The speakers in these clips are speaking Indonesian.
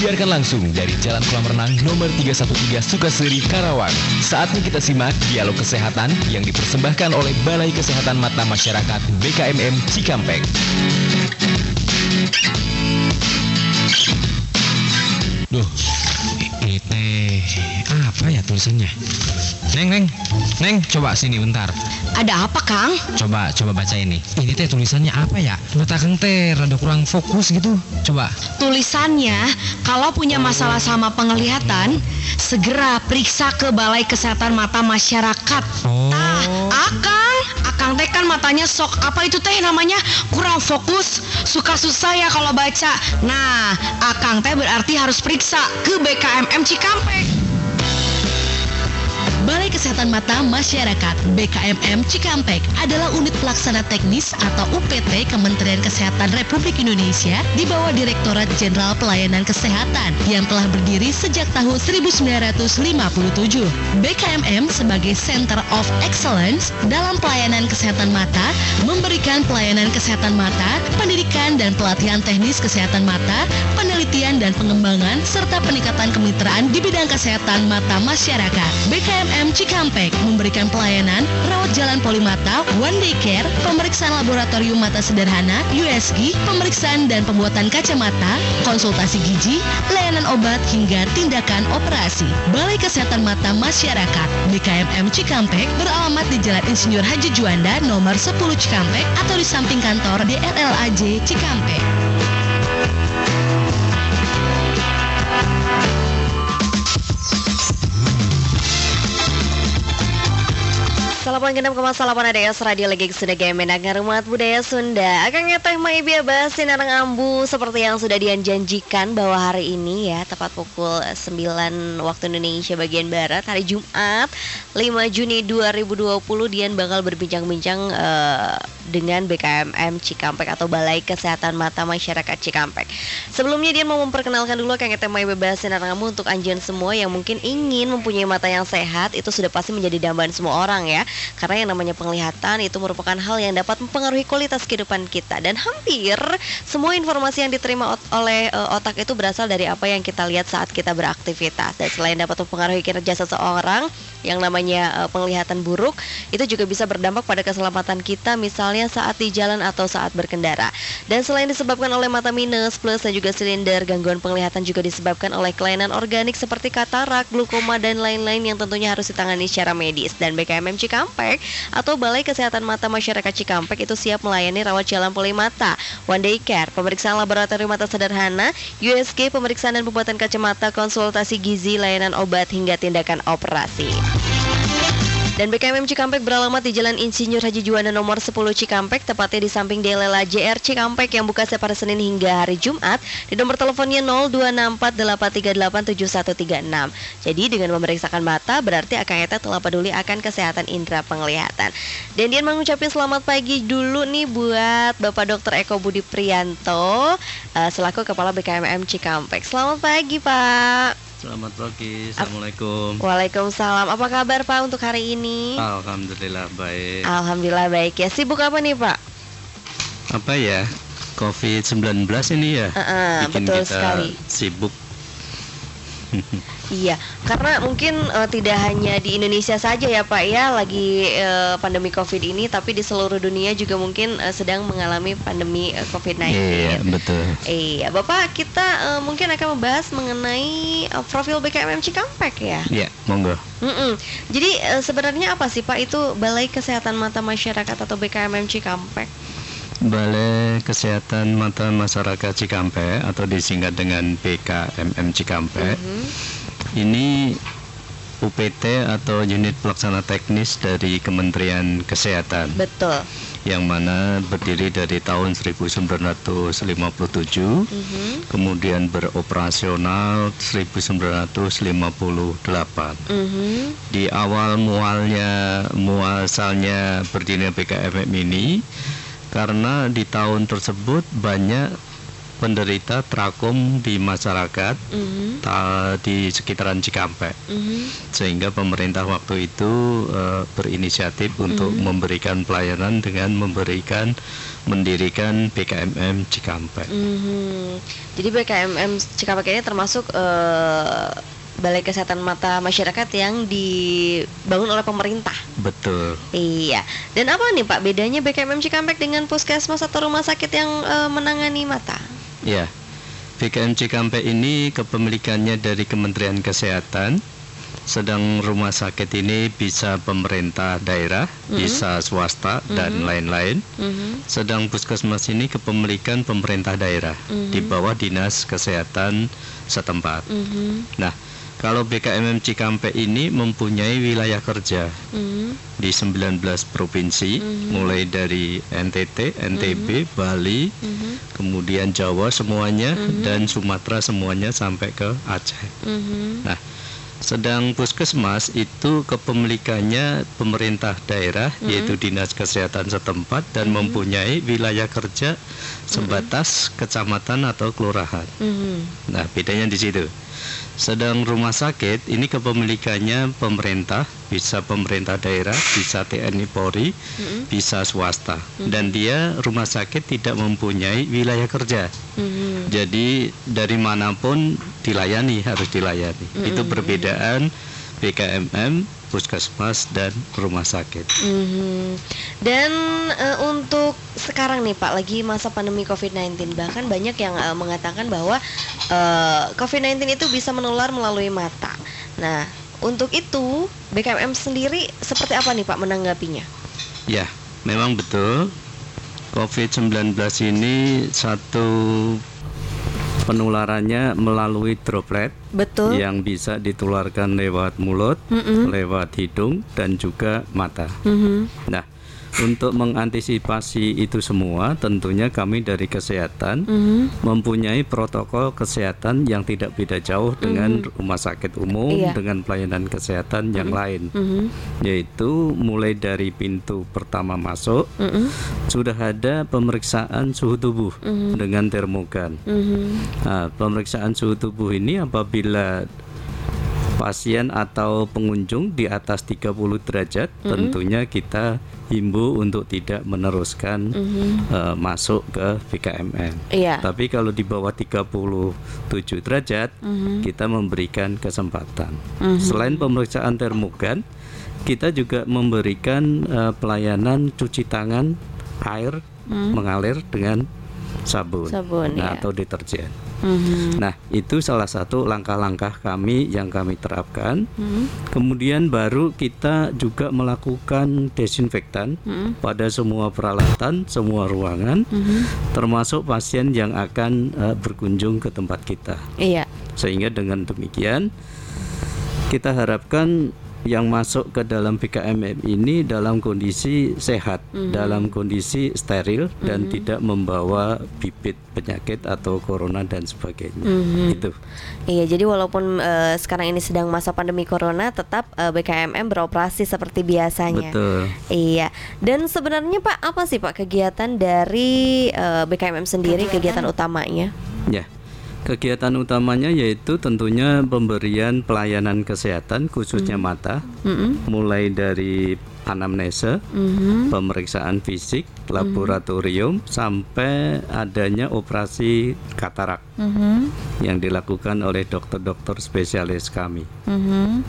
Disiarkan langsung dari Jalan Kolam Renang nomor 313 Sukaseri, Karawang. Saatnya kita simak dialog kesehatan yang dipersembahkan oleh Balai Kesehatan Mata Masyarakat BKMM Cikampek. Duh, ini apa ya tulisannya? Neng, Neng, Neng, coba sini bentar. Ada apa, Kang? Coba, coba baca ini. Ini teh tulisannya apa ya? Mata Kang teh rada kurang fokus gitu. Coba. Tulisannya, kalau punya masalah sama penglihatan, segera periksa ke Balai Kesehatan Mata Masyarakat. Oh. Ah, Akang, Akang teh kan matanya sok apa itu teh namanya kurang fokus, suka susah ya kalau baca. Nah, Akang teh berarti harus periksa ke BKMM Cikampek. Kesehatan Mata Masyarakat BKMM Cikampek adalah unit pelaksana teknis atau UPT Kementerian Kesehatan Republik Indonesia di bawah Direktorat Jenderal Pelayanan Kesehatan yang telah berdiri sejak tahun 1957. BKMM sebagai Center of Excellence dalam pelayanan kesehatan mata memberikan pelayanan kesehatan mata, pendidikan dan pelatihan teknis kesehatan mata, penelitian dan pengembangan serta peningkatan kemitraan di bidang kesehatan mata masyarakat. BKMM Cikampek memberikan pelayanan rawat jalan polimata, one day care, pemeriksaan laboratorium mata sederhana, USG, pemeriksaan dan pembuatan kacamata, konsultasi gigi, layanan obat hingga tindakan operasi. Balai Kesehatan Mata Masyarakat BKMM Cikampek beralamat di Jalan Insinyur Haji Juanda nomor 10 Cikampek atau di samping kantor DLLAJ Cikampek. Salapan genap koma salapan ADS Radio Legeng Sunda Gemenak Ngarumat Budaya Sunda. Akan ngeteh mai biaba sinarang ambu Seperti yang sudah dijanjikan bahwa hari ini ya Tepat pukul 9 waktu Indonesia bagian Barat Hari Jumat 5 Juni 2020 Dian bakal berbincang-bincang eh, dengan BKMM Cikampek Atau Balai Kesehatan Mata Masyarakat Cikampek. Sebelumnya Dian mau memperkenalkan dulu Akan ngeteh bebas sinarang ambu Untuk anjian semua yang mungkin ingin mempunyai mata yang sehat Itu sudah pasti menjadi dambaan semua orang ya karena yang namanya penglihatan itu merupakan hal yang dapat mempengaruhi kualitas kehidupan kita. Dan hampir semua informasi yang diterima ot- oleh eh, otak itu berasal dari apa yang kita lihat saat kita beraktivitas. Dan selain dapat mempengaruhi kinerja seseorang yang namanya eh, penglihatan buruk itu juga bisa berdampak pada keselamatan kita misalnya saat di jalan atau saat berkendara. Dan selain disebabkan oleh mata minus plus dan juga silinder gangguan penglihatan juga disebabkan oleh kelainan organik seperti katarak, glukoma dan lain-lain yang tentunya harus ditangani secara medis. Dan BKMM Cikampek atau Balai Kesehatan Mata Masyarakat Cikampek itu siap melayani rawat jalan polimata, one day care, pemeriksaan laboratorium mata sederhana, USG, pemeriksaan dan pembuatan kacamata, konsultasi gizi, layanan obat hingga tindakan operasi. Dan BKMM Cikampek beralamat di Jalan Insinyur Haji Juanda nomor 10 Cikampek, tepatnya di samping Delela JR Cikampek yang buka setiap hari Senin hingga hari Jumat di nomor teleponnya 0264838736. Jadi dengan memeriksakan mata berarti Akang Eta telah peduli akan kesehatan indera penglihatan. Dan dia mengucapkan selamat pagi dulu nih buat Bapak Dr. Eko Budi Prianto eh, selaku Kepala BKMM Cikampek. Selamat pagi Pak. Selamat pagi, Assalamualaikum. Waalaikumsalam. Apa kabar Pak untuk hari ini? Alhamdulillah baik. Alhamdulillah baik ya. Sibuk apa nih Pak? Apa ya? COVID-19 ini ya? Heeh, bikin betul kita sekali. sibuk. Iya, karena mungkin eh, tidak hanya di Indonesia saja ya Pak ya lagi eh, pandemi Covid ini, tapi di seluruh dunia juga mungkin eh, sedang mengalami pandemi eh, COVID-19. Iya, betul. Iya, Bapak kita eh, mungkin akan membahas mengenai eh, profil BKMM Cikampek ya. Iya, monggo. Mm-mm. Jadi eh, sebenarnya apa sih Pak itu Balai Kesehatan Mata Masyarakat atau BKMM Cikampek? Balai Kesehatan Mata Masyarakat Cikampek atau disingkat dengan BKMM Cikampek. Mhm. Ini UPT atau unit pelaksana teknis dari Kementerian Kesehatan Betul. yang mana berdiri dari tahun 1957 Mhm. kemudian beroperasional 1958. Mhm. Di awal mualnya muasalnya berdirinya BKMM ini karena di tahun tersebut banyak penderita trakom di masyarakat Mhm, ta- di sekitaran Cikampek. mhm. Sehingga pemerintah waktu itu eh, berinisiatif untuk memberikan pelayanan dengan memberikan mendirikan BKMM Cikampek. Mhm. Jadi BKMM Cikampek ini termasuk eh, Balai Kesehatan Mata Masyarakat yang dibangun oleh pemerintah. Betul. Iya. Dan apa nih Pak bedanya BKMM Cikampek dengan puskesmas atau rumah sakit yang eh, menangani mata? Ya, BKM Cikampek ini kepemilikannya dari Kementerian Kesehatan. Sedang rumah sakit ini bisa pemerintah daerah, bisa swasta dan lain-lain. Mhm, Sedang puskesmas ini kepemilikan pemerintah daerah di bawah dinas kesehatan setempat. mhm, Nah, kalau BKMM Cikampek ini mempunyai wilayah kerja mhm, di 19 provinsi, mulai dari NTT, NTB, Bali, mhm, kemudian Jawa semuanya dan Sumatera semuanya sampai ke Aceh. mhm, Nah, sedang puskesmas itu kepemilikannya pemerintah daerah yaitu dinas kesehatan setempat dan mempunyai wilayah kerja sebatas kecamatan atau kelurahan. mhm. Nah, bedanya di situ. Sedang rumah sakit ini kepemilikannya pemerintah, bisa pemerintah daerah, bisa TNI Polri, bisa swasta. Dan dia rumah sakit tidak mempunyai wilayah kerja. Mhm. Jadi dari mana pun dilayani harus dilayani. Itu perbedaan BKMM, puskesmas dan rumah sakit. Mhm. Dan eh, untuk sekarang nih Pak, lagi masa pandemi COVID-19, bahkan banyak yang eh, mengatakan bahwa eh, COVID-19 itu bisa menular melalui mata. Nah, untuk itu BKMM sendiri seperti apa nih Pak menanggapinya? Ya, memang betul. COVID-19 ini satu penularannya melalui droplet Betul. yang bisa ditularkan lewat mulut, Mm-mm. lewat hidung dan juga mata. Mhm. Nah, untuk mengantisipasi itu semua, tentunya kami dari kesehatan Mhm. mempunyai protokol kesehatan yang tidak beda jauh dengan rumah sakit umum, Iya. dengan pelayanan kesehatan yang lain, Mhm. yaitu mulai dari pintu pertama masuk Mhm. sudah ada pemeriksaan suhu tubuh dengan termogan. Mhm. Nah, pemeriksaan suhu tubuh ini apabila pasien atau pengunjung di atas 30 derajat tentunya kita himbau untuk tidak meneruskan eh, masuk ke BKMN. Iya. Tapi kalau di bawah 37 derajat kita memberikan kesempatan. Selain pemeriksaan termogan, kita juga memberikan eh, pelayanan cuci tangan air mengalir dengan sabun, Sabun, nah, ya. atau deterjen. Mhm. Nah, itu salah satu langkah-langkah kami yang kami terapkan. Mhm. Kemudian baru kita juga melakukan desinfektan Mhm. pada semua peralatan, semua ruangan, Mhm. termasuk pasien yang akan eh, berkunjung ke tempat kita. Iya. Sehingga dengan demikian kita harapkan yang masuk ke dalam BKMM ini dalam kondisi sehat, dalam kondisi steril dan tidak membawa bibit penyakit atau corona dan sebagainya. Itu. Iya, jadi walaupun eh, sekarang ini sedang masa pandemi corona, tetap eh, BKMM beroperasi seperti biasanya. Betul. Iya. Dan sebenarnya Pak, apa sih Pak kegiatan dari eh, BKMM sendiri, kegiatan utamanya? Ya. Kegiatan utamanya yaitu tentunya pemberian pelayanan kesehatan khususnya mata, Mhm. mulai dari anamnese, Mhm. pemeriksaan fisik, laboratorium sampai adanya operasi katarak Mhm. yang dilakukan oleh dokter-dokter spesialis kami. Mhm.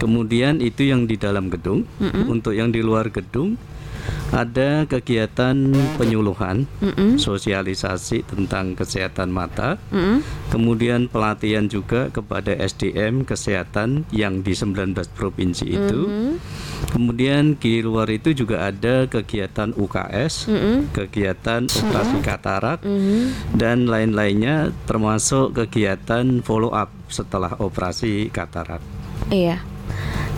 Kemudian itu yang di dalam gedung. Untuk yang di luar gedung ada kegiatan penyuluhan, Mhm. sosialisasi tentang kesehatan mata. Mhm. Kemudian pelatihan juga kepada SDM kesehatan yang di 19 provinsi itu. Mhm. Kemudian di luar itu juga ada kegiatan UKS, Mhm. kegiatan operasi katarak Mhm. dan lain-lainnya termasuk kegiatan follow up setelah operasi katarak. Iya.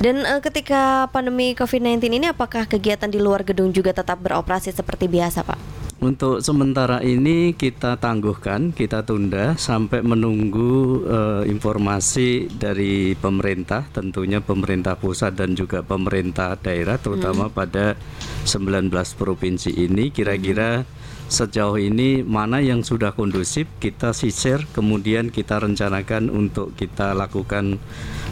Dan eh, ketika pandemi COVID-19 ini apakah kegiatan di luar gedung juga tetap beroperasi seperti biasa, Pak? Untuk sementara ini kita tangguhkan, kita tunda sampai menunggu eh, informasi dari pemerintah, tentunya pemerintah pusat dan juga pemerintah daerah, terutama pada 19 provinsi ini kira-kira sejauh ini mana yang sudah kondusif kita sisir kemudian kita rencanakan untuk kita lakukan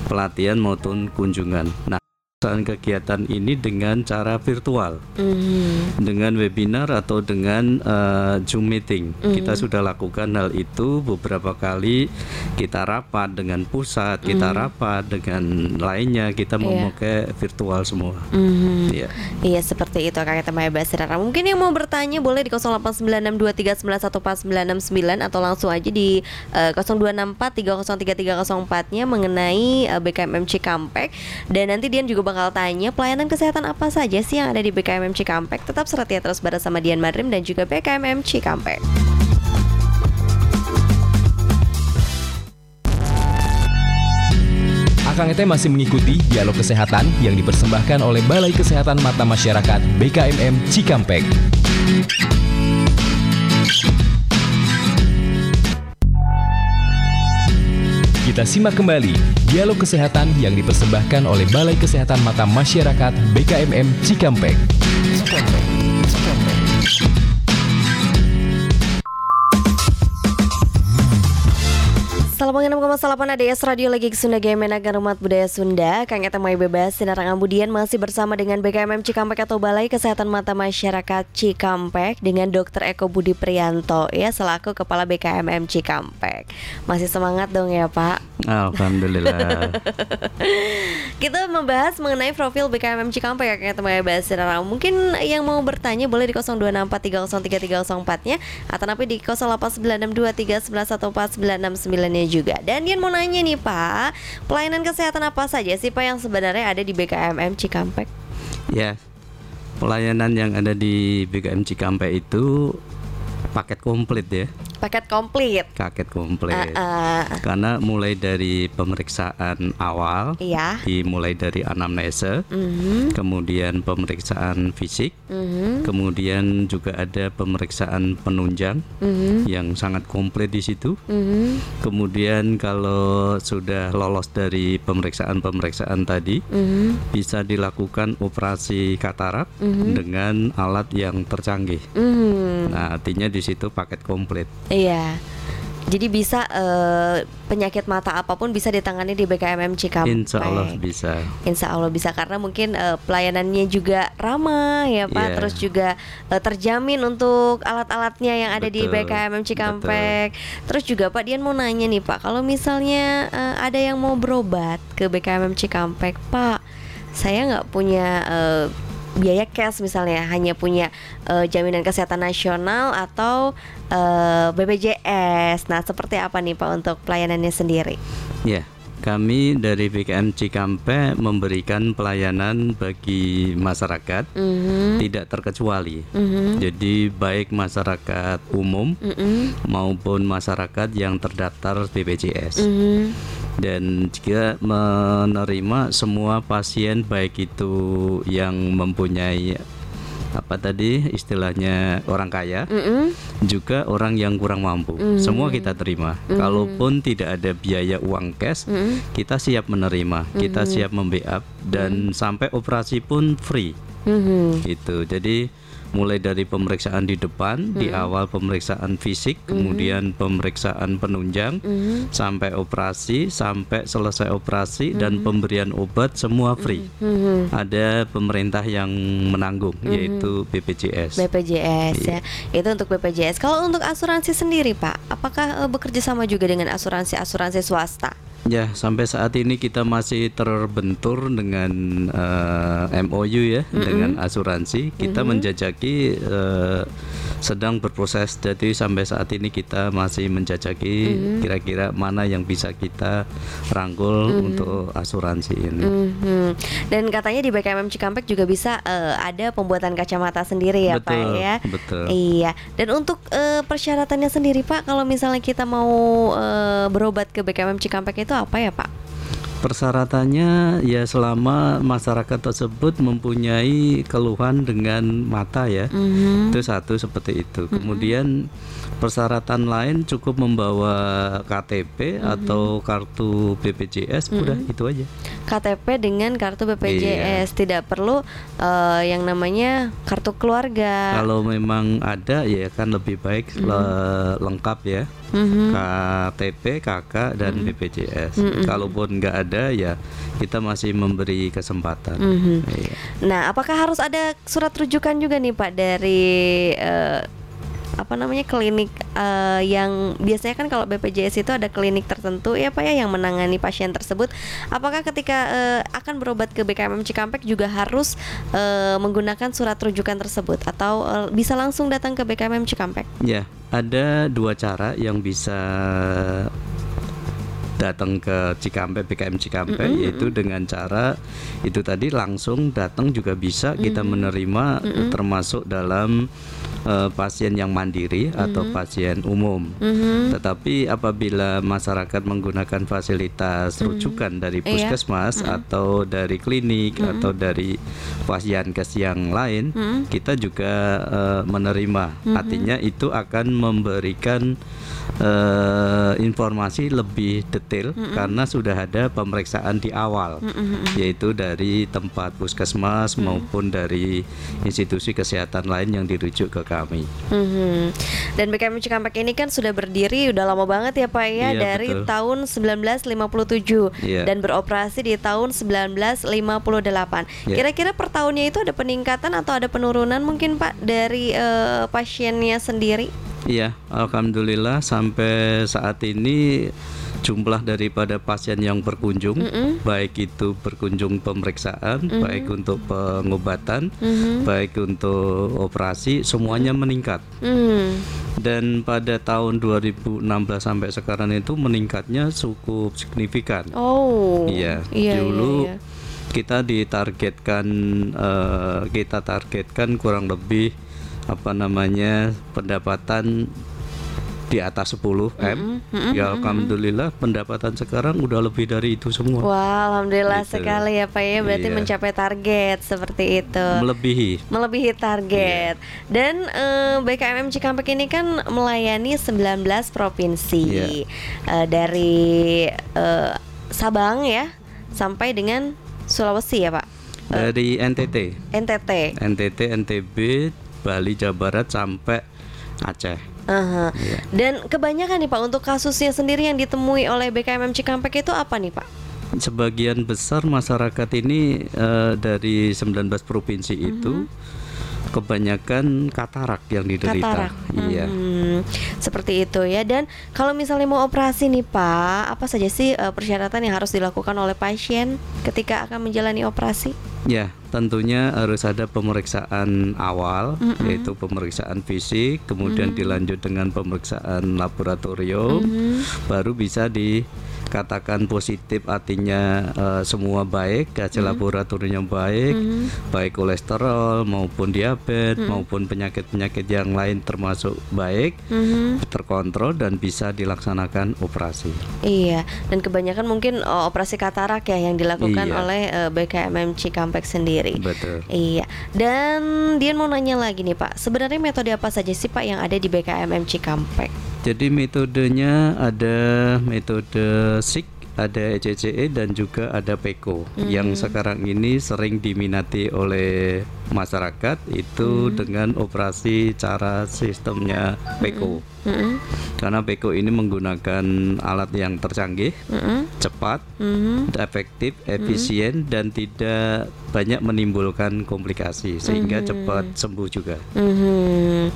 pelatihan maupun kunjungan. Nah, pelaksanaan kegiatan ini dengan cara virtual, Mhm. dengan webinar atau dengan eh, Zoom meeting. Mhm. Kita sudah lakukan hal itu beberapa kali. Kita rapat dengan pusat, kita rapat dengan lainnya. Kita Mhm. Iya. memakai virtual semua. Mhm. Iya. Iya seperti itu Kak Temaya Basirara Mungkin yang mau bertanya boleh di 089623914969 Atau langsung aja di eh, 0264303304 nya Mengenai eh, BKMM Cikampek Dan nanti Dian juga bakal tanya Pelayanan kesehatan apa saja sih yang ada di BKMM Cikampek Tetap setia terus bersama Dian Madrim dan juga BKMM Cikampek Akang Ete masih mengikuti dialog kesehatan yang dipersembahkan oleh Balai Kesehatan Mata Masyarakat BKMM Cikampek. Kita simak kembali dialog kesehatan yang dipersembahkan oleh Balai Kesehatan Mata Masyarakat BKMM Cikampek. Salam 6,8 ADS Radio Lagi Sunda Gemenagan Umat Budaya Sunda. Kang Eta Mai Bebas Sinarang Ambudian masih bersama dengan BKMM Cikampek atau Balai Kesehatan Mata Masyarakat Cikampek Dengan Dr. Eko Budi Prianto. Ya selaku Kepala BKMM Cikampek. Masih semangat dong ya Pak? Alhamdulillah. Kita membahas mengenai profil BKMM Cikampek ya Kang Eta Mai Bebas Sinarang. Mungkin yang mau bertanya boleh di 0264303304 nya Atau nanti di 089623111499 nya juga Dan Dian mau nanya nih Pak Pelayanan kesehatan apa saja sih Pak yang sebenarnya ada di BKMM Cikampek? ya. Pelayanan yang ada di BKM Cikampek itu paket komplit ya. Paket komplit Paket komplit. Ah, ah. Karena mulai dari pemeriksaan awal Iya dimulai dari anamnesa, Mhm, kemudian pemeriksaan fisik, mhm, kemudian juga ada pemeriksaan penunjang mhm, yang sangat komplit di situ. mhm, Kemudian kalau sudah lolos dari pemeriksaan-pemeriksaan tadi, mhm, bisa dilakukan operasi katarak Mhm. dengan alat yang tercanggih. mhm. Nah, artinya di situ paket komplit. Iya jadi bisa eh, penyakit mata apa pun bisa ditangani di BKMM Cikampek. Insya Allah bisa. Insya Allah bisa karena mungkin eh, pelayanannya juga ramah ya Pak, Iya. terus juga eh, terjamin untuk alat-alatnya yang ada di Betul, BKMM Cikampek. Terus juga Pak Dian mau nanya nih Pak, kalau misalnya eh, ada yang mau berobat ke BKMM Cikampek, Pak, saya nggak punya eh, biaya cash misalnya, hanya punya eh, jaminan kesehatan nasional atau eh, BPJS. Nah, seperti apa nih Pak untuk pelayanannya sendiri? Ya, kami dari BKM Cikampek memberikan pelayanan bagi masyarakat Mhm, tidak terkecuali. mhm, Jadi baik masyarakat umum mhm, maupun masyarakat yang terdaftar BPJS. mhm. dan juga menerima semua pasien baik itu yang mempunyai apa tadi istilahnya orang kaya Mm-mm. juga orang yang kurang mampu. Semua kita terima. Kalaupun tidak ada biaya uang cash Mm-mm. kita siap menerima kita siap membackup dan sampai operasi pun free. Mhm. itu jadi mulai dari pemeriksaan di depan di awal pemeriksaan fisik kemudian pemeriksaan penunjang Mhm. sampai operasi sampai selesai operasi dan pemberian obat semua free Mhm. ada pemerintah yang menanggung yaitu BPJS BPJS ya. Iya. Itu untuk BPJS. Kalau untuk asuransi sendiri, Pak, apakah eh, bekerja sama juga dengan asuransi-asuransi swasta? Ya sampai saat ini kita masih terbentur dengan eh, MOU ya dengan asuransi. Kita menjajaki eh, sedang berproses. Jadi sampai saat ini kita masih menjajaki kira-kira mana yang bisa kita rangkul untuk asuransi ini. Mhm. Dan katanya di BKMM Cikampek juga bisa eh, ada pembuatan kacamata sendiri ya, Pak betul ya. betul. Iya. Dan untuk eh, persyaratannya sendiri, Pak, kalau misalnya kita mau eh, berobat ke BKMM Cikampek itu apa ya, Pak? Persyaratannya ya selama masyarakat tersebut mempunyai keluhan dengan mata ya. Mhm. Itu satu seperti itu. Kemudian persyaratan lain cukup membawa KTP atau kartu BPJS, udah itu aja. KTP dengan kartu BPJS tidak perlu eh, yang namanya kartu keluarga. Kalau memang ada ya kan lebih baik le- lengkap ya. Mhm. KTP, KK dan BPJS. Kalaupun nggak ada ya kita masih memberi kesempatan. Mhm. Iya. Nah, apakah harus ada surat rujukan juga nih Pak dari eh, apa namanya klinik eh, yang biasanya kan kalau BPJS itu ada klinik tertentu ya Pak ya yang menangani pasien tersebut. Apakah ketika eh, akan berobat ke BKMM Cikampek juga harus eh, menggunakan surat rujukan tersebut atau eh, bisa langsung datang ke BKMM Cikampek? Ya, ada dua cara yang bisa datang ke Cikampek BKM Cikampek yaitu dengan cara itu tadi langsung datang juga bisa kita menerima termasuk dalam eh, pasien yang mandiri atau pasien umum. Tetapi apabila masyarakat menggunakan fasilitas rujukan dari Iya. puskesmas atau dari klinik atau dari pasienkes yang lain, kita juga eh, menerima. Artinya itu akan memberikan eh, informasi lebih detail karena sudah ada pemeriksaan di awal, yaitu dari tempat puskesmas maupun dari institusi kesehatan lain yang dirujuk ke kami. Mhm. Dan BKM Cikampek ini kan sudah berdiri udah lama banget ya Pak ya Iya, dari betul. tahun 1957 Iya. dan beroperasi di tahun 1958. Iya. Kira-kira per tahunnya itu ada peningkatan atau ada penurunan mungkin Pak dari eh, pasiennya sendiri? Iya, alhamdulillah sampai saat ini jumlah daripada pasien yang berkunjung, baik itu berkunjung pemeriksaan, baik untuk pengobatan, baik untuk operasi, semuanya meningkat. Hmm. Dan pada tahun 2016 sampai sekarang itu meningkatnya cukup signifikan. Oh. Iya, Iya, dulu iya, iya. kita ditargetkan eh, kita targetkan kurang lebih apa namanya pendapatan di atas 10 m. ya alhamdulillah pendapatan sekarang udah lebih dari itu semua. Wah, alhamdulillah Gitu. sekali ya Pak ya berarti Iya. mencapai target seperti itu. Melebihi. melebihi target. Iya. Dan eh, BKMM Cikampek ini kan melayani 19 provinsi Iya. Eh, dari eh, Sabang ya sampai dengan Sulawesi ya Pak. Dari NTT, NTT. NTT, NTB, Bali, Jawa Barat sampai Aceh. Aha. Iya. Dan kebanyakan nih Pak untuk kasusnya sendiri yang ditemui oleh BKMM Cikampek itu apa nih Pak? Sebagian besar masyarakat ini eh, dari 19 provinsi itu kebanyakan katarak yang diderita. Katarak. Iya. Hmm, seperti itu ya. Dan kalau misalnya mau operasi nih Pak, apa saja sih eh, persyaratan yang harus dilakukan oleh pasien ketika akan menjalani operasi? Ya, tentunya harus ada pemeriksaan awal, yaitu pemeriksaan fisik, kemudian dilanjut dengan pemeriksaan laboratorium, baru bisa dikatakan positif, artinya eh, semua baik, hasil laboratoriumnya baik, baik kolesterol maupun diabetes maupun penyakit-penyakit yang lain termasuk baik, terkontrol dan bisa dilaksanakan operasi. Iya, dan kebanyakan mungkin eh, operasi katarak ya yang dilakukan Iya. oleh eh, BKMM Cikampek sendiri. Betul. Iya, dan Dian mau nanya lagi nih Pak, sebenarnya metode apa saja sih Pak yang ada di BKMM Cikampek? Jadi metodenya ada metode SIK, ada ECCE dan juga ada PECO yang sekarang ini sering diminati oleh masyarakat itu dengan operasi cara sistemnya PECO. Mm-mm, Karena PECO ini menggunakan alat yang tercanggih, mm-mm, cepat, mhm. efektif, efisien dan tidak banyak menimbulkan komplikasi sehingga cepat sembuh juga. Mhm.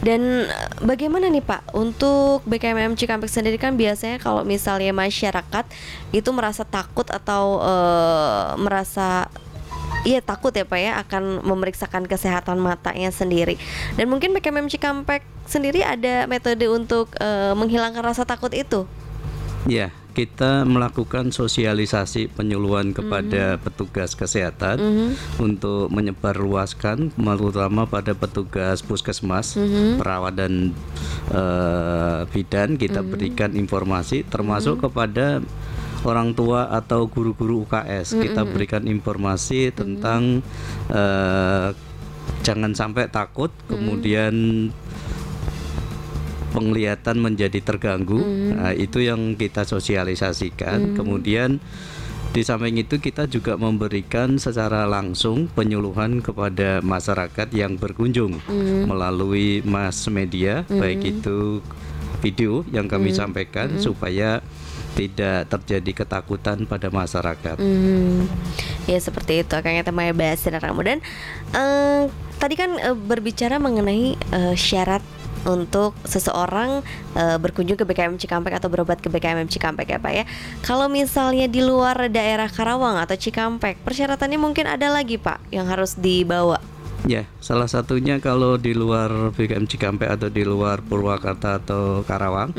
Dan eh, bagaimana nih Pak untuk BKMM Cikampek sendiri kan biasanya kalau misalnya masyarakat itu merasa takut atau eh, merasa Iya takut ya Pak ya akan memeriksakan kesehatan matanya sendiri. Dan mungkin BKMM Cikampek sendiri ada metode untuk eh, menghilangkan rasa takut itu? Ya, kita melakukan sosialisasi penyuluhan kepada petugas kesehatan untuk menyebarluaskan terutama pada petugas puskesmas, perawat dan eh, bidan. Kita berikan informasi termasuk kepada orang tua atau guru-guru UKS kita berikan informasi tentang eh, jangan sampai takut kemudian penglihatan menjadi terganggu. Nah, itu yang kita sosialisasikan. Kemudian di samping itu kita juga memberikan secara langsung penyuluhan kepada masyarakat yang berkunjung melalui mass media baik itu video yang kami sampaikan supaya tidak terjadi ketakutan pada masyarakat. Hmm, ya seperti itu Kang Ete Maya bahas sinar kamu dan eh, tadi kan eh, berbicara mengenai eh, syarat untuk seseorang eh, berkunjung ke BKM Cikampek atau berobat ke BKM Cikampek ya Pak ya. Kalau misalnya di luar daerah Karawang atau Cikampek, persyaratannya mungkin ada lagi Pak yang harus dibawa. Ya, salah satunya kalau di luar BKM Cikampek atau di luar Purwakarta atau Karawang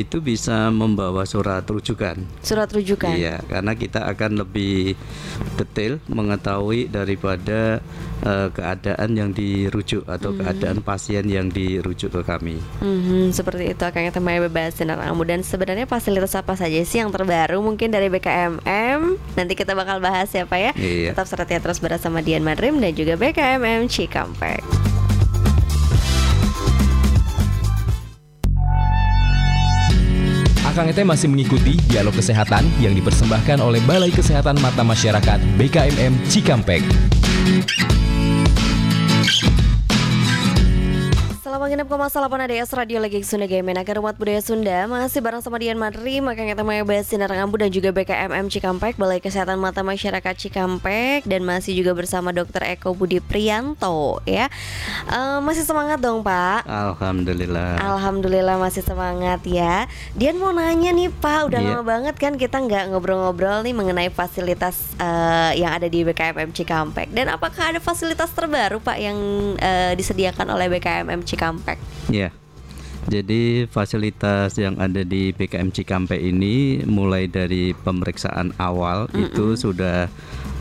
itu bisa membawa surat rujukan. Surat rujukan. Iya, karena kita akan lebih detail mengetahui daripada eh, keadaan yang dirujuk atau keadaan pasien yang dirujuk ke kami. Mhm, seperti itu Kang Ete Maya bebas sinar kamu dan sebenarnya fasilitas apa saja sih yang terbaru mungkin dari BKMM nanti kita bakal bahas ya Pak ya Iya. tetap setia terus bersama Dian Madrim dan juga BKMM Cikampek Akang Ete masih mengikuti dialog kesehatan yang dipersembahkan oleh Balai Kesehatan Mata Masyarakat BKMM Cikampek. Selamat menginap ke masa 8 ADS Radio Lagi Sunda Game Agar Umat Budaya Sunda Masih bareng sama Dian Madri Maka kita mau bahas Sinar Ngambu dan juga BKMM Cikampek Balai Kesehatan Mata Masyarakat Cikampek Dan masih juga bersama Dr. Eko Budi Prianto ya Eh, Masih semangat dong Pak Alhamdulillah. Alhamdulillah masih semangat ya Dian mau nanya nih Pak Udah Iya. lama banget kan kita nggak ngobrol-ngobrol nih Mengenai fasilitas eh, yang ada di BKMM Cikampek Dan apakah ada fasilitas terbaru Pak Yang eh, disediakan oleh BKMM Cikampek Ya. Jadi fasilitas yang ada di BKM Cikampek ini mulai dari pemeriksaan awal itu sudah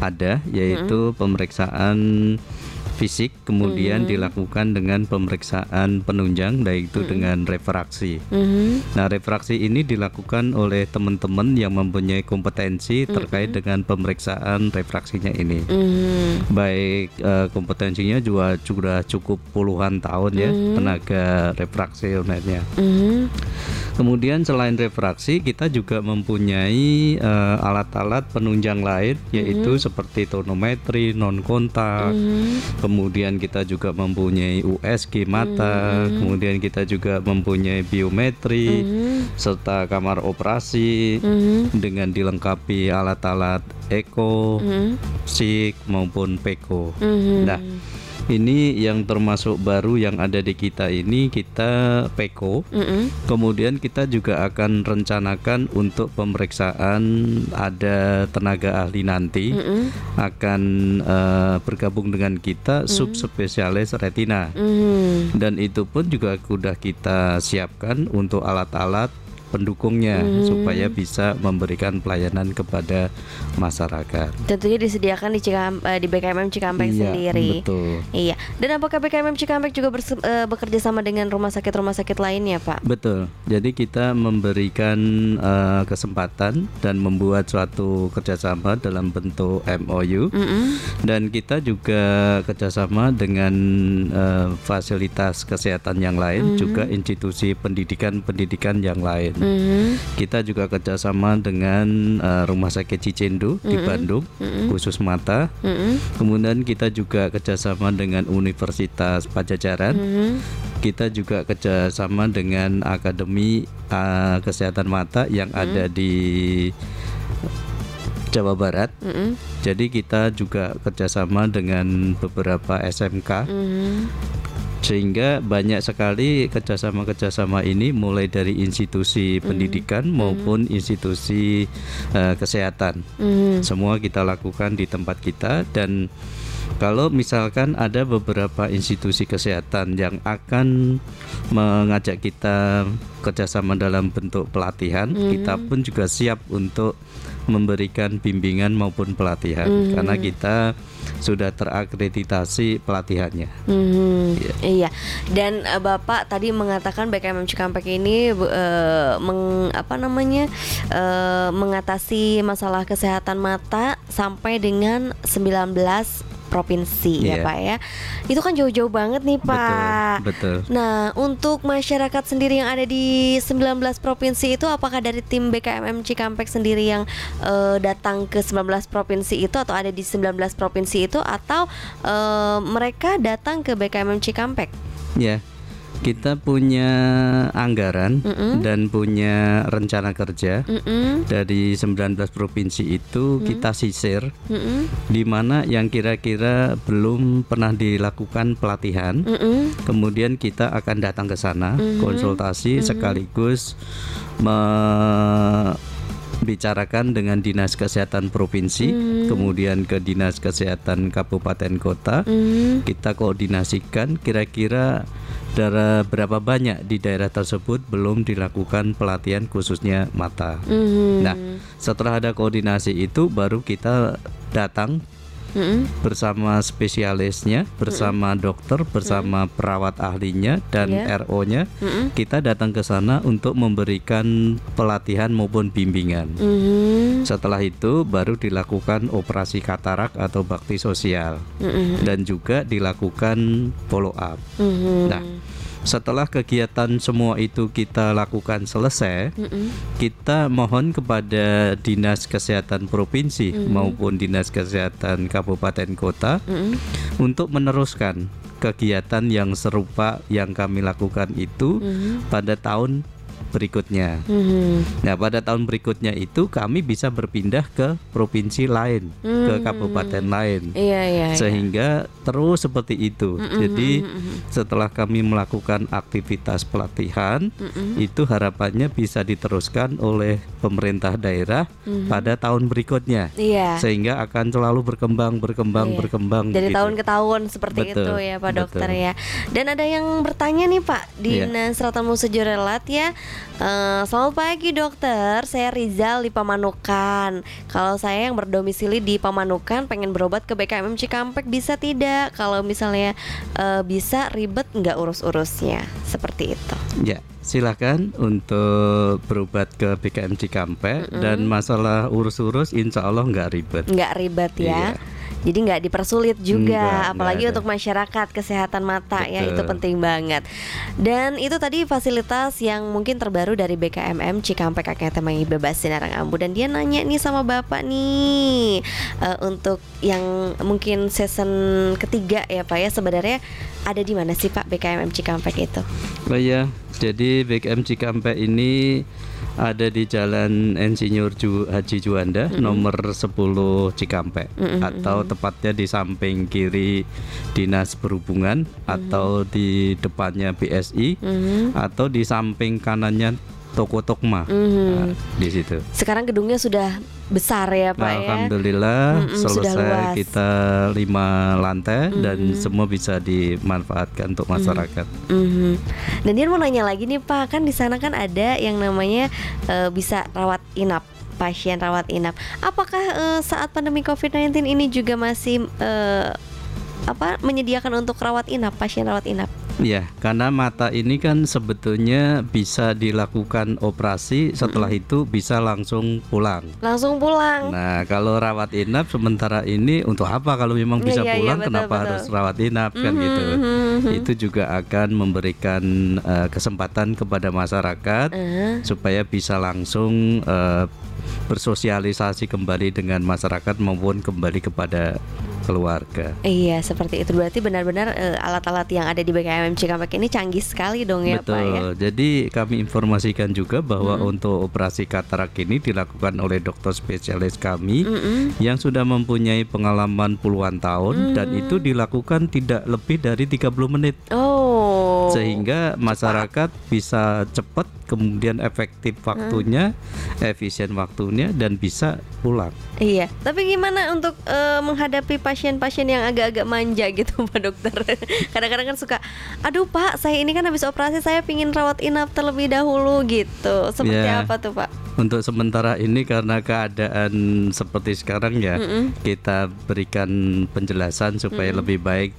ada yaitu pemeriksaan fisik kemudian dilakukan dengan pemeriksaan penunjang baik itu dengan refraksi. Mhm. Nah, refraksi ini dilakukan oleh teman-teman yang mempunyai kompetensi terkait dengan pemeriksaan refraksinya ini. Mhm. Baik eh, kompetensinya juga sudah cukup puluhan tahun ya tenaga refraksi unitnya. Mhm. Kemudian selain refraksi kita juga mempunyai eh, alat-alat penunjang lain yaitu seperti tonometri, non kontak. Kemudian kita juga mempunyai USG mata, kemudian kita juga mempunyai biometri serta kamar operasi dengan dilengkapi alat-alat eko, SIK maupun PEKO. Nah, ini yang termasuk baru yang ada di kita ini kita PEKO. Kemudian kita juga akan rencanakan untuk pemeriksaan ada tenaga ahli nanti akan eh, bergabung dengan kita subspesialis retina. Mhm. Dan itu pun juga sudah kita siapkan untuk alat-alat pendukungnya supaya bisa memberikan pelayanan kepada masyarakat. Tentunya disediakan di Cikam, eh, di BKMM Cikampek Iya, sendiri. betul. Iya. Dan apakah BKMM Cikampek juga berse- eh, bekerja sama dengan rumah sakit-rumah sakit lainnya, Pak? Betul. Jadi kita memberikan eh, kesempatan dan membuat suatu kerjasama dalam bentuk MOU Mhm. dan kita juga kerjasama dengan eh, fasilitas kesehatan yang lain, juga institusi pendidikan-pendidikan yang lain. Mhm. Kita juga kerjasama dengan eh, Rumah Sakit Cicendo di Bandung, khusus mata. Mhm. Kemudian kita juga kerjasama dengan Universitas Pajajaran. Mhm. Kita juga kerjasama dengan Akademi eh, Kesehatan Mata yang ada di Jawa Barat. Mhm. Jadi kita juga kerjasama dengan beberapa SMK Mhm. Sehingga banyak sekali kerjasama-kerjasama ini mulai dari institusi pendidikan maupun institusi eh, kesehatan. Mhm. Semua kita lakukan di tempat kita dan kalau misalkan ada beberapa institusi kesehatan yang akan mengajak kita kerjasama dalam bentuk pelatihan, kita pun juga siap untuk memberikan bimbingan maupun pelatihan Mhm. karena kita sudah terakreditasi pelatihannya. Mhm, Iya. Iya. Dan eh, Bapak tadi mengatakan BKMM Cikampek ini eh, meng, apa namanya? eh, mengatasi masalah kesehatan mata sampai dengan 19 provinsi ya, Iya. Pak ya. Itu kan jauh-jauh banget nih, Pak. Betul, betul. Nah, untuk masyarakat sendiri yang ada di 19 provinsi itu apakah dari tim BKMM Cikampek sendiri yang eh, datang ke 19 provinsi itu atau ada di 19 provinsi itu atau eh, mereka datang ke BKMM Cikampek? Ya, kita punya anggaran Mm-mm. dan punya rencana kerja Mm-mm, dari 19 provinsi itu kita sisir mm-mm, di mana yang kira-kira belum pernah dilakukan pelatihan. mm-mm, Kemudian kita akan datang ke sana Mhm. konsultasi sekaligus membicarakan dengan dinas kesehatan provinsi, Mhm. kemudian ke dinas kesehatan kabupaten kota. mm. Kita koordinasikan kira-kira dari berapa banyak di daerah tersebut belum dilakukan pelatihan khususnya mata. Mhm. Nah, setelah ada koordinasi itu baru kita datang Mm-mm. bersama spesialisnya, bersama dokter, bersama perawat ahlinya dan Iya. RO-nya. Mm-mm. Kita datang ke sana untuk memberikan pelatihan maupun bimbingan. Mhm. Setelah itu baru dilakukan operasi katarak atau bakti sosial Mm-mm. dan juga dilakukan follow up. Mhm. Nah, setelah kegiatan semua itu kita lakukan selesai, Mm-mm. kita mohon kepada dinas kesehatan provinsi maupun dinas kesehatan kabupaten kota Mm-mm. untuk meneruskan kegiatan yang serupa yang kami lakukan itu Mhm. pada tahun berikutnya. Mhm. Nah, pada tahun berikutnya itu kami bisa berpindah ke provinsi lain, ke Hmm. kabupaten lain. Iya, iya. iya. Sehingga terus seperti itu. Mm-mm, Jadi setelah kami melakukan aktivitas pelatihan, mm-mm. itu harapannya bisa diteruskan oleh pemerintah daerah Mhm. pada tahun berikutnya. Iya. Sehingga akan selalu berkembang, berkembang, Iya. berkembang. dari gitu. tahun ke tahun seperti Betul, itu ya Pak Dokter betul. ya. Dan ada yang bertanya nih Pak Iya. Dinas Ratamu Sejorelat ya. Eh, selamat pagi dokter, saya Rizal di Pamanukan. Kalau saya yang berdomisili di Pamanukan pengen berobat ke BKMM Cikampek bisa tidak? Kalau misalnya eh, bisa ribet nggak urus-urusnya seperti itu. Ya, silakan untuk berobat ke BKM Cikampek dan masalah urus-urus insya Allah nggak ribet. Nggak ribet ya. Iya. Jadi nggak dipersulit juga, Nggak, apalagi nggak ada. untuk masyarakat kesehatan mata ya itu Betul. penting banget. Dan itu tadi fasilitas yang mungkin terbaru dari BKMM Cikampek Kakek Temai Bebas Sinarang Ambu dan dia nanya nih sama bapak nih eh, untuk yang mungkin season ketiga ya pak ya sebenarnya ada di mana sih pak BKMM Cikampek itu? Oh iya, jadi BKM Cikampek ini ada di Jalan Insinyur Ju- Haji Juanda nomor 10 Cikampek. Atau tepatnya di samping kiri Dinas Perhubungan atau di depannya BSI Mhm. atau di samping kanannya Toko Tokma. Mhm. Nah, di situ. Sekarang gedungnya sudah besar ya pak ya. Alhamdulillah Mm-mm, sudah selesai kita lima lantai dan semua bisa dimanfaatkan untuk masyarakat. Mhm. Dan dia mau nanya lagi nih Pak, kan di sana kan ada yang namanya eh, bisa rawat inap pasien rawat inap. Apakah eh, saat pandemi COVID-19 ini juga masih eh, apa menyediakan untuk rawat inap pasien rawat inap? Ya, karena mata ini kan sebetulnya bisa dilakukan operasi, setelah itu bisa langsung pulang. Langsung pulang. Nah, kalau rawat inap sementara ini untuk apa kalau memang Iya, bisa iya, pulang betul, kenapa betul. harus rawat inap kan Mhm, gitu. mhm. Itu juga akan memberikan eh, kesempatan kepada masyarakat Eh, supaya bisa langsung eh, bersosialisasi kembali dengan masyarakat maupun kembali kepada keluarga. Iya seperti itu berarti benar-benar eh, alat-alat yang ada di BKMM Cikampek ini canggih sekali dong ya Betul. Pak ya. Jadi kami informasikan juga bahwa untuk operasi katarak ini dilakukan oleh dokter spesialis kami Mm-mm. yang sudah mempunyai pengalaman puluhan tahun dan itu dilakukan tidak lebih dari 30 menit. Oh. Sehingga masyarakat bisa cepat kemudian efektif waktunya, efisien waktunya dan bisa pulang. Iya, tapi gimana untuk eh, menghadapi pasien-pasien yang agak-agak manja gitu Pak Dokter? Kadang-kadang kan suka, aduh Pak, saya ini kan habis operasi saya pingin rawat inap terlebih dahulu gitu. Seperti Ya. apa tuh Pak? Untuk sementara ini karena keadaan seperti sekarang ya, kita berikan penjelasan supaya lebih baik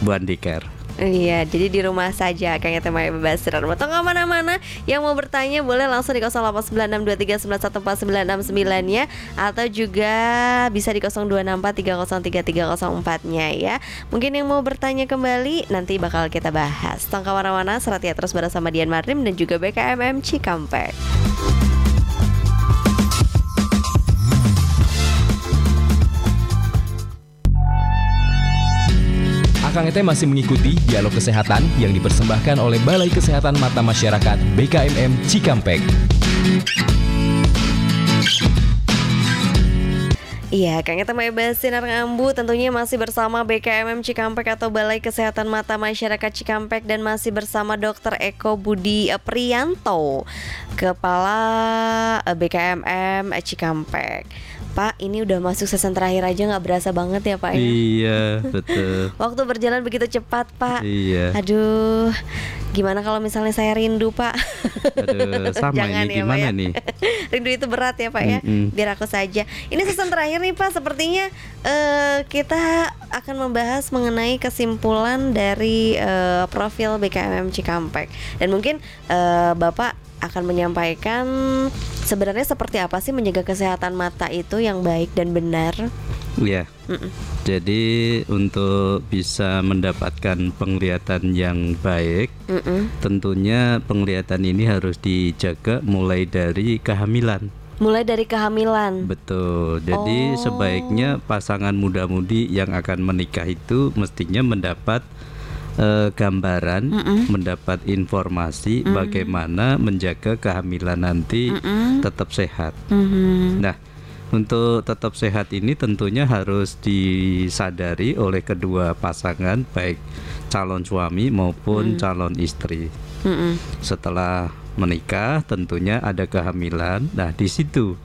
Bu Andikar. Iya, jadi di rumah saja Kang Ete Maya bebas siaran Mau ke mana-mana Yang mau bertanya boleh langsung di 089623914969 ya. Atau juga bisa di 0264303304 nya ya. Mungkin yang mau bertanya kembali Nanti bakal kita bahas. Tongka warna-warna Serat ya terus bersama Dian Marim Dan juga BKMM Cikampek Akang Ete masih mengikuti dialog kesehatan yang dipersembahkan oleh Balai Kesehatan Mata Masyarakat BKMM Cikampek. Iya, Kang Eta Maya Sinar Ngambu tentunya masih bersama BKMM Cikampek atau Balai Kesehatan Mata Masyarakat Cikampek dan masih bersama Dr. Eko Budi Prianto, Kepala eh, BKMM Cikampek. Pak, ini udah masuk season terakhir aja nggak berasa banget ya Pak ya? Iya, betul. Waktu berjalan begitu cepat Pak. Iya. Aduh, gimana kalau misalnya saya rindu Pak? Aduh, sama Jangan ini ya, Pak, gimana ya. nih? rindu itu berat ya Pak ya. Mm-mm. Biar aku saja. Ini season terakhir nih Pak, sepertinya eh, kita akan membahas mengenai kesimpulan dari eh, profil BKMM Cikampek dan mungkin eh, Bapak akan menyampaikan sebenarnya seperti apa sih menjaga kesehatan mata itu yang baik dan benar. Iya. Mm-mm. Jadi untuk bisa mendapatkan penglihatan yang baik, Mm-mm. tentunya penglihatan ini harus dijaga mulai dari kehamilan. Mulai dari kehamilan. Betul. Jadi Oh. sebaiknya pasangan muda-mudi yang akan menikah itu mestinya mendapat eh, gambaran, mendapat informasi bagaimana menjaga kehamilan nanti tetap sehat. Mhm. Nah, untuk tetap sehat ini tentunya harus disadari oleh kedua pasangan baik calon suami maupun calon istri. Mm-mm. Setelah menikah tentunya ada kehamilan. Nah, di situ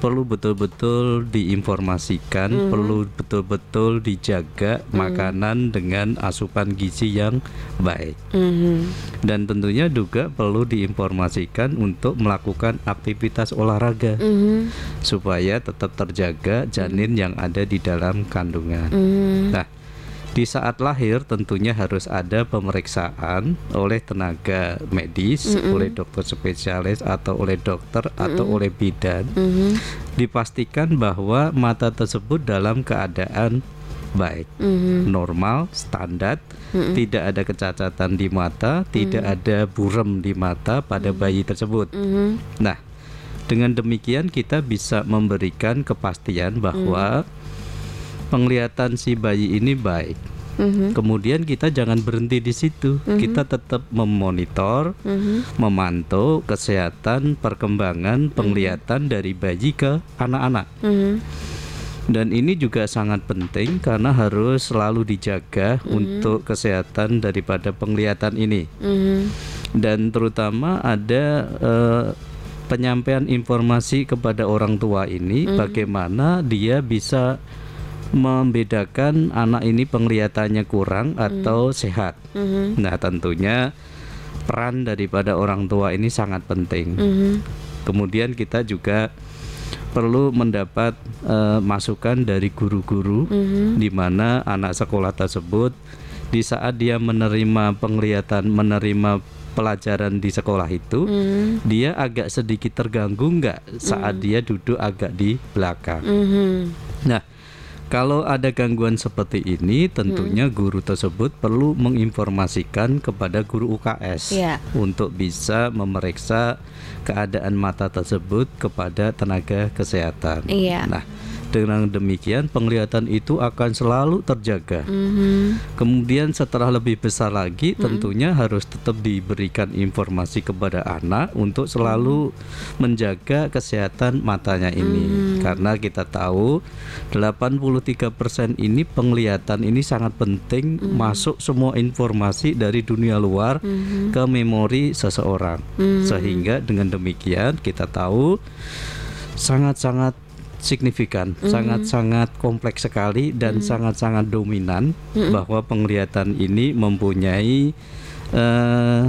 perlu betul-betul diinformasikan, perlu betul-betul dijaga makanan dengan asupan gizi yang baik. Mhm. Dan tentunya juga perlu diinformasikan untuk melakukan aktivitas olahraga Mhm. supaya tetap terjaga janin yang ada di dalam kandungan. Mhm. Nah, di saat lahir tentunya harus ada pemeriksaan oleh tenaga medis, oleh dokter spesialis atau oleh dokter atau oleh bidan. Mhm. Dipastikan bahwa mata tersebut dalam keadaan baik, Mhm. normal, standar, tidak ada kecacatan di mata, tidak ada burem di mata pada bayi tersebut. Mhm. Nah, dengan demikian kita bisa memberikan kepastian bahwa penglihatan si bayi ini baik. Mhm. Kemudian kita jangan berhenti di situ. Kita tetap memonitor, Mhm. memantau kesehatan perkembangan penglihatan dari bayi ke anak-anak. Mhm. Dan ini juga sangat penting karena harus selalu dijaga untuk kesehatan daripada penglihatan ini. Mhm. dan terutama ada eh, penyampaian informasi kepada orang tua ini bagaimana dia bisa membedakan anak ini penglihatannya kurang atau sehat. Mhm. Nah, tentunya peran daripada orang tua ini sangat penting. Mhm. Kemudian kita juga perlu mendapat eh, masukan dari guru-guru Mhm. di mana anak sekolah tersebut di saat dia menerima penglihatan menerima pelajaran di sekolah itu Mhm. dia agak sedikit terganggu nggak saat dia duduk agak di belakang. Mhm. Nah, kalau ada gangguan seperti ini, tentunya guru tersebut perlu menginformasikan kepada guru UKS Iya. untuk bisa memeriksa keadaan mata tersebut kepada tenaga kesehatan. Iya. Nah, dengan demikian penglihatan itu akan selalu terjaga. Mhm. Kemudian setelah lebih besar lagi tentunya harus tetap diberikan informasi kepada anak untuk selalu menjaga kesehatan matanya ini. Karena kita tahu 83% ini penglihatan ini sangat penting masuk semua informasi dari dunia luar ke memori seseorang. Sehingga dengan demikian kita tahu sangat-sangat signifikan, sangat-sangat kompleks sekali dan sangat-sangat dominan bahwa penglihatan ini mempunyai eh,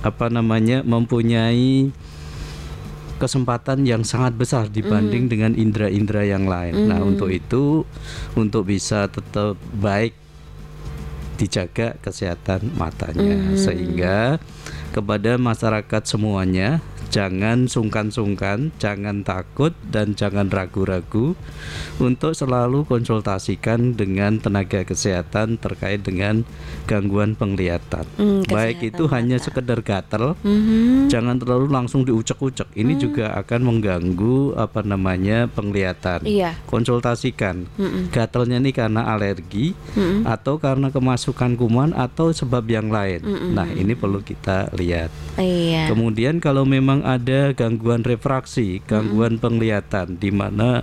apa namanya mempunyai kesempatan yang sangat besar dibanding dengan indera-indera yang lain. Nah, untuk itu untuk bisa tetap baik dijaga kesehatan matanya. Sehingga kepada masyarakat semuanya jangan sungkan-sungkan, jangan takut dan jangan ragu-ragu untuk selalu konsultasikan dengan tenaga kesehatan terkait dengan gangguan penglihatan. Hmm, Baik itu hanya mata. sekedar gatel, Mhm. jangan terlalu langsung diucek-ucek. Ini juga akan mengganggu apa namanya penglihatan. Iya. Konsultasikan. Mm-mm. Gatelnya ini karena alergi Mm-mm. atau karena kemasukan kuman atau sebab yang lain. Mm-mm. Nah, ini perlu kita lihat. Iya. Kemudian kalau memang ada gangguan refraksi, gangguan penglihatan di mana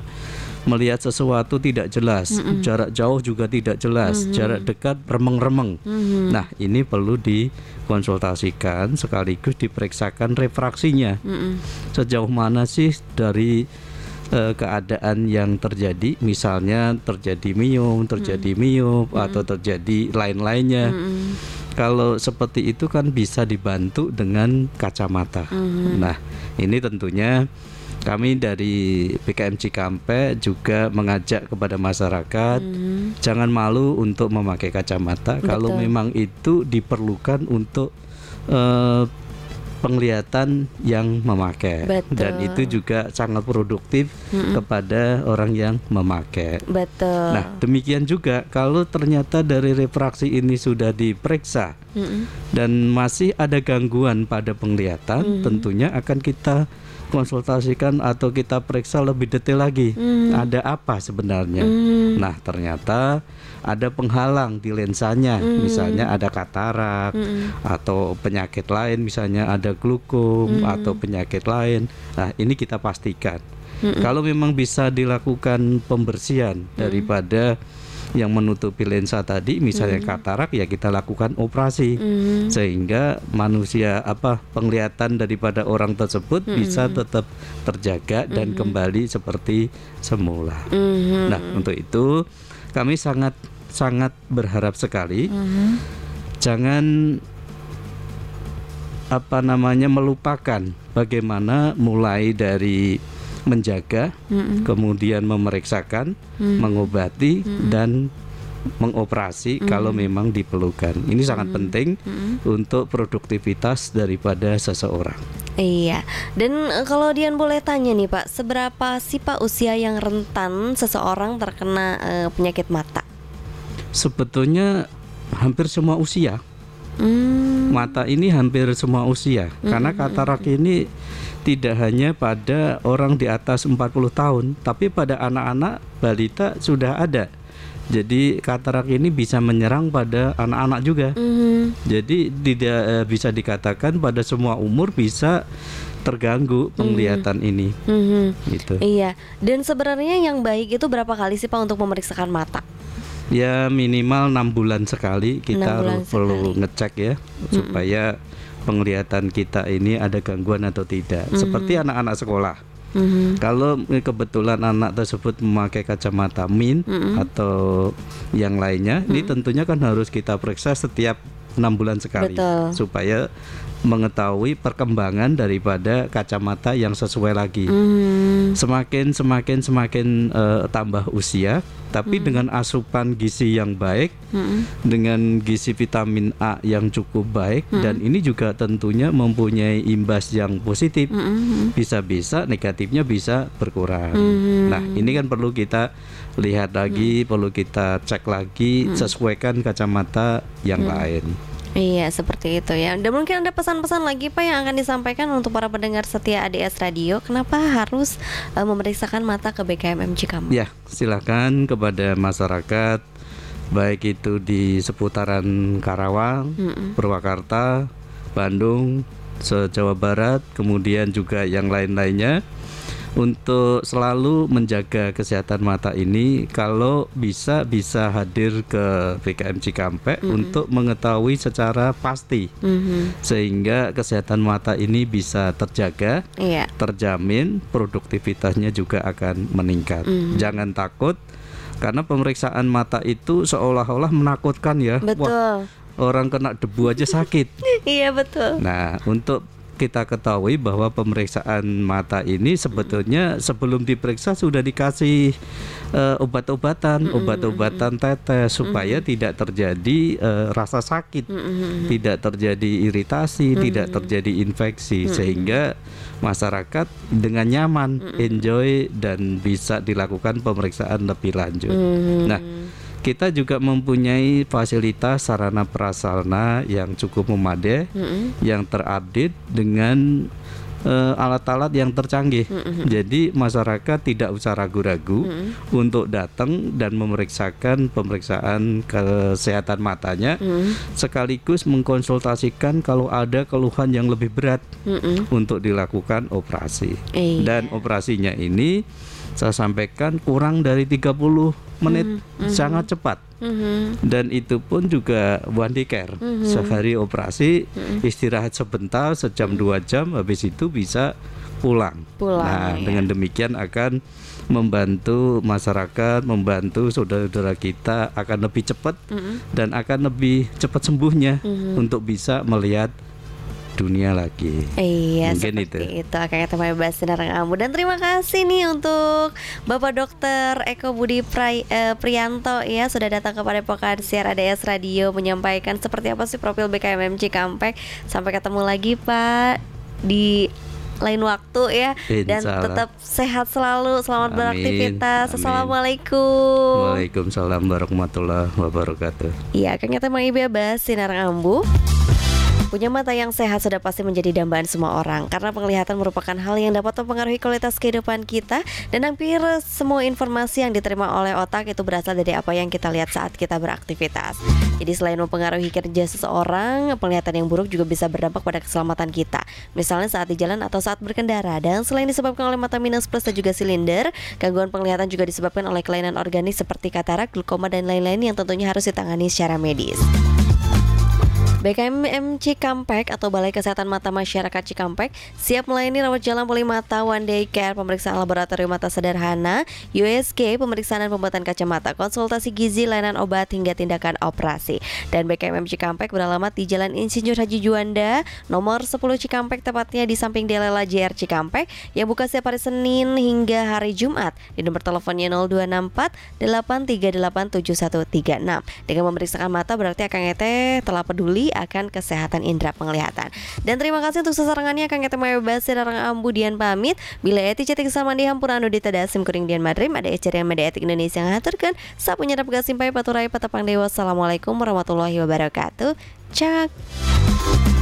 melihat sesuatu tidak jelas, jarak jauh juga tidak jelas, jarak dekat remeng-remeng. Mhm. Nah, ini perlu dikonsultasikan sekaligus diperiksakan refraksinya. Mm-mm. Sejauh mana sih dari eh, keadaan yang terjadi, misalnya terjadi miom, terjadi miop atau terjadi lain-lainnya. Mm-mm. Kalau seperti itu kan bisa dibantu dengan kacamata. Mhm. Nah, ini tentunya kami dari PKM Cikampe juga mengajak kepada masyarakat Mhm. jangan malu untuk memakai kacamata kalau Betul. memang itu diperlukan untuk eh, penglihatan yang memakai Betul. dan itu juga sangat produktif Mm-mm. kepada orang yang memakai. Betul. Nah, demikian juga kalau ternyata dari refraksi ini sudah diperiksa Mm-mm. dan masih ada gangguan pada penglihatan, Mhm. tentunya akan kita konsultasikan atau kita periksa lebih detail lagi. Mhm. Ada apa sebenarnya? Mhm. Nah, ternyata ada penghalang di lensanya, Mhm. misalnya ada katarak Mm-mm. atau penyakit lain, misalnya ada glukom Mhm. atau penyakit lain. Nah, ini kita pastikan. Mm-mm. Kalau memang bisa dilakukan pembersihan daripada yang menutupi lensa tadi, misalnya katarak, ya kita lakukan operasi Mhm. sehingga manusia apa penglihatan daripada orang tersebut bisa tetap terjaga dan kembali seperti semula. Mhm. Nah, untuk itu kami sangat sangat berharap sekali Mhm. jangan apa namanya melupakan bagaimana mulai dari menjaga, Mm-mm. kemudian memeriksakan, mengobati dan mengoperasi kalau memang diperlukan. Ini sangat penting untuk produktivitas daripada seseorang. Iya. Dan eh, kalau Dian boleh tanya nih Pak, seberapa sih Pak usia yang rentan seseorang terkena eh, penyakit mata? Sebetulnya hampir semua usia Hmm. mata ini hampir semua usia karena katarak ini tidak hanya pada orang di atas 40 tahun tapi pada anak-anak balita sudah ada jadi katarak ini bisa menyerang pada anak-anak juga Mhm. jadi tidak eh, bisa dikatakan pada semua umur bisa terganggu penglihatan ini Mhm. gitu Iya. Dan sebenarnya yang baik itu berapa kali sih Pak untuk memeriksakan mata? Ya minimal enam bulan sekali kita bulan harus perlu sekali. ngecek ya supaya penglihatan kita ini ada gangguan atau tidak seperti anak-anak sekolah Mhm. kalau kebetulan anak tersebut memakai kacamata min atau yang lainnya ini tentunya kan harus kita periksa setiap enam bulan sekali Betul. supaya mengetahui perkembangan daripada kacamata yang sesuai lagi. Mhm. semakin semakin semakin eh, tambah usia tapi dengan asupan gizi yang baik Mhm. dengan gizi vitamin A yang cukup baik dan ini juga tentunya mempunyai imbas yang positif. Mhm. bisa-bisa negatifnya bisa berkurang. Mhm. nah ini kan perlu kita lihat lagi perlu kita cek lagi sesuaikan kacamata yang lain Iya seperti itu ya. Dan mungkin ada pesan-pesan lagi Pak yang akan disampaikan untuk para pendengar setia ADS Radio. Kenapa harus eh, memeriksakan mata ke BKMM Cikampek? Ya, silakan kepada masyarakat baik itu di seputaran Karawang, Purwakarta, Bandung, se-Jawa Barat, kemudian juga yang lain-lainnya untuk selalu menjaga kesehatan mata ini kalau bisa bisa hadir ke BKM Cikampek untuk mengetahui secara pasti Mhm. sehingga kesehatan mata ini bisa terjaga Iya. terjamin produktivitasnya juga akan meningkat. Mhm. Jangan takut karena pemeriksaan mata itu seolah-olah menakutkan ya. Wah, Betul. orang kena debu aja sakit. Iya betul. Nah, untuk kita ketahui bahwa pemeriksaan mata ini sebetulnya sebelum diperiksa sudah dikasih uh, obat-obatan, obat-obatan tetes supaya tidak terjadi uh, rasa sakit, tidak terjadi iritasi, tidak terjadi infeksi sehingga masyarakat dengan nyaman enjoy dan bisa dilakukan pemeriksaan lebih lanjut. Nah, kita juga mempunyai fasilitas sarana prasarana yang cukup memadai, mm-hmm. yang terupdate dengan uh, alat-alat yang tercanggih. Mm-hmm. Jadi masyarakat tidak usah ragu-ragu mm-hmm. untuk datang dan memeriksakan pemeriksaan kesehatan matanya, mm-hmm. sekaligus mengkonsultasikan kalau ada keluhan yang lebih berat mm-hmm. untuk dilakukan operasi. Iya. Dan operasinya ini saya sampaikan kurang dari 30 menit mm -hmm. sangat cepat mm -hmm. dan itu pun juga one day care mm -hmm. sehari operasi mm -hmm. istirahat sebentar sejam dua jam habis itu bisa pulang. pulang nah ya. dengan demikian akan membantu masyarakat membantu saudara-saudara kita akan lebih cepat mm -hmm. dan akan lebih cepat sembuhnya mm -hmm. untuk bisa melihat dunia lagi. Iya, Mungkin itu. itu akan kita bahas Narang Ambu dan terima kasih nih untuk Bapak Dokter Eko Budi Pri, eh, Prianto ya sudah datang kepada Pokan Siar ADS Radio menyampaikan seperti apa sih profil BKMM Cikampek. Sampai ketemu lagi Pak di lain waktu ya dan tetap sehat selalu selamat Amin. beraktivitas Amin. assalamualaikum Waalaikumsalam warahmatullahi wabarakatuh iya kayaknya tema ibu bahas sinar ambu Punya mata yang sehat sudah pasti menjadi dambaan semua orang karena penglihatan merupakan hal yang dapat mempengaruhi kualitas kehidupan kita dan hampir semua informasi yang diterima oleh otak itu berasal dari apa yang kita lihat saat kita beraktivitas. Jadi selain mempengaruhi kerja seseorang, penglihatan yang buruk juga bisa berdampak pada keselamatan kita. Misalnya saat di jalan atau saat berkendara. Dan selain disebabkan oleh mata minus plus dan juga silinder, gangguan penglihatan juga disebabkan oleh kelainan organik seperti katarak, glaukoma dan lain-lain yang tentunya harus ditangani secara medis. BKMM Cikampek atau Balai Kesehatan Mata Masyarakat Cikampek siap melayani rawat jalan poli mata one day care, pemeriksaan laboratorium mata sederhana, USG, pemeriksaan dan pembuatan kacamata, konsultasi gizi, layanan obat hingga tindakan operasi. Dan BKMM Cikampek beralamat di Jalan Insinyur Haji Juanda, nomor 10 Cikampek tepatnya di samping Delela JR Cikampek yang buka setiap hari Senin hingga hari Jumat di nomor teleponnya 0264 8387136. Dengan memeriksakan mata berarti akan Ete telah peduli akan kesehatan indera penglihatan. Dan terima kasih untuk sesarangannya Kang Ete Bebas Rarang Ambu Dian pamit. Bila eti cetik sama di hampura anu Tasim kuring Dian Madrim ada ecerian media etik Indonesia yang ngaturkan. Sa punya gasimpai paturai patapang dewa. Assalamualaikum warahmatullahi wabarakatuh. Cak.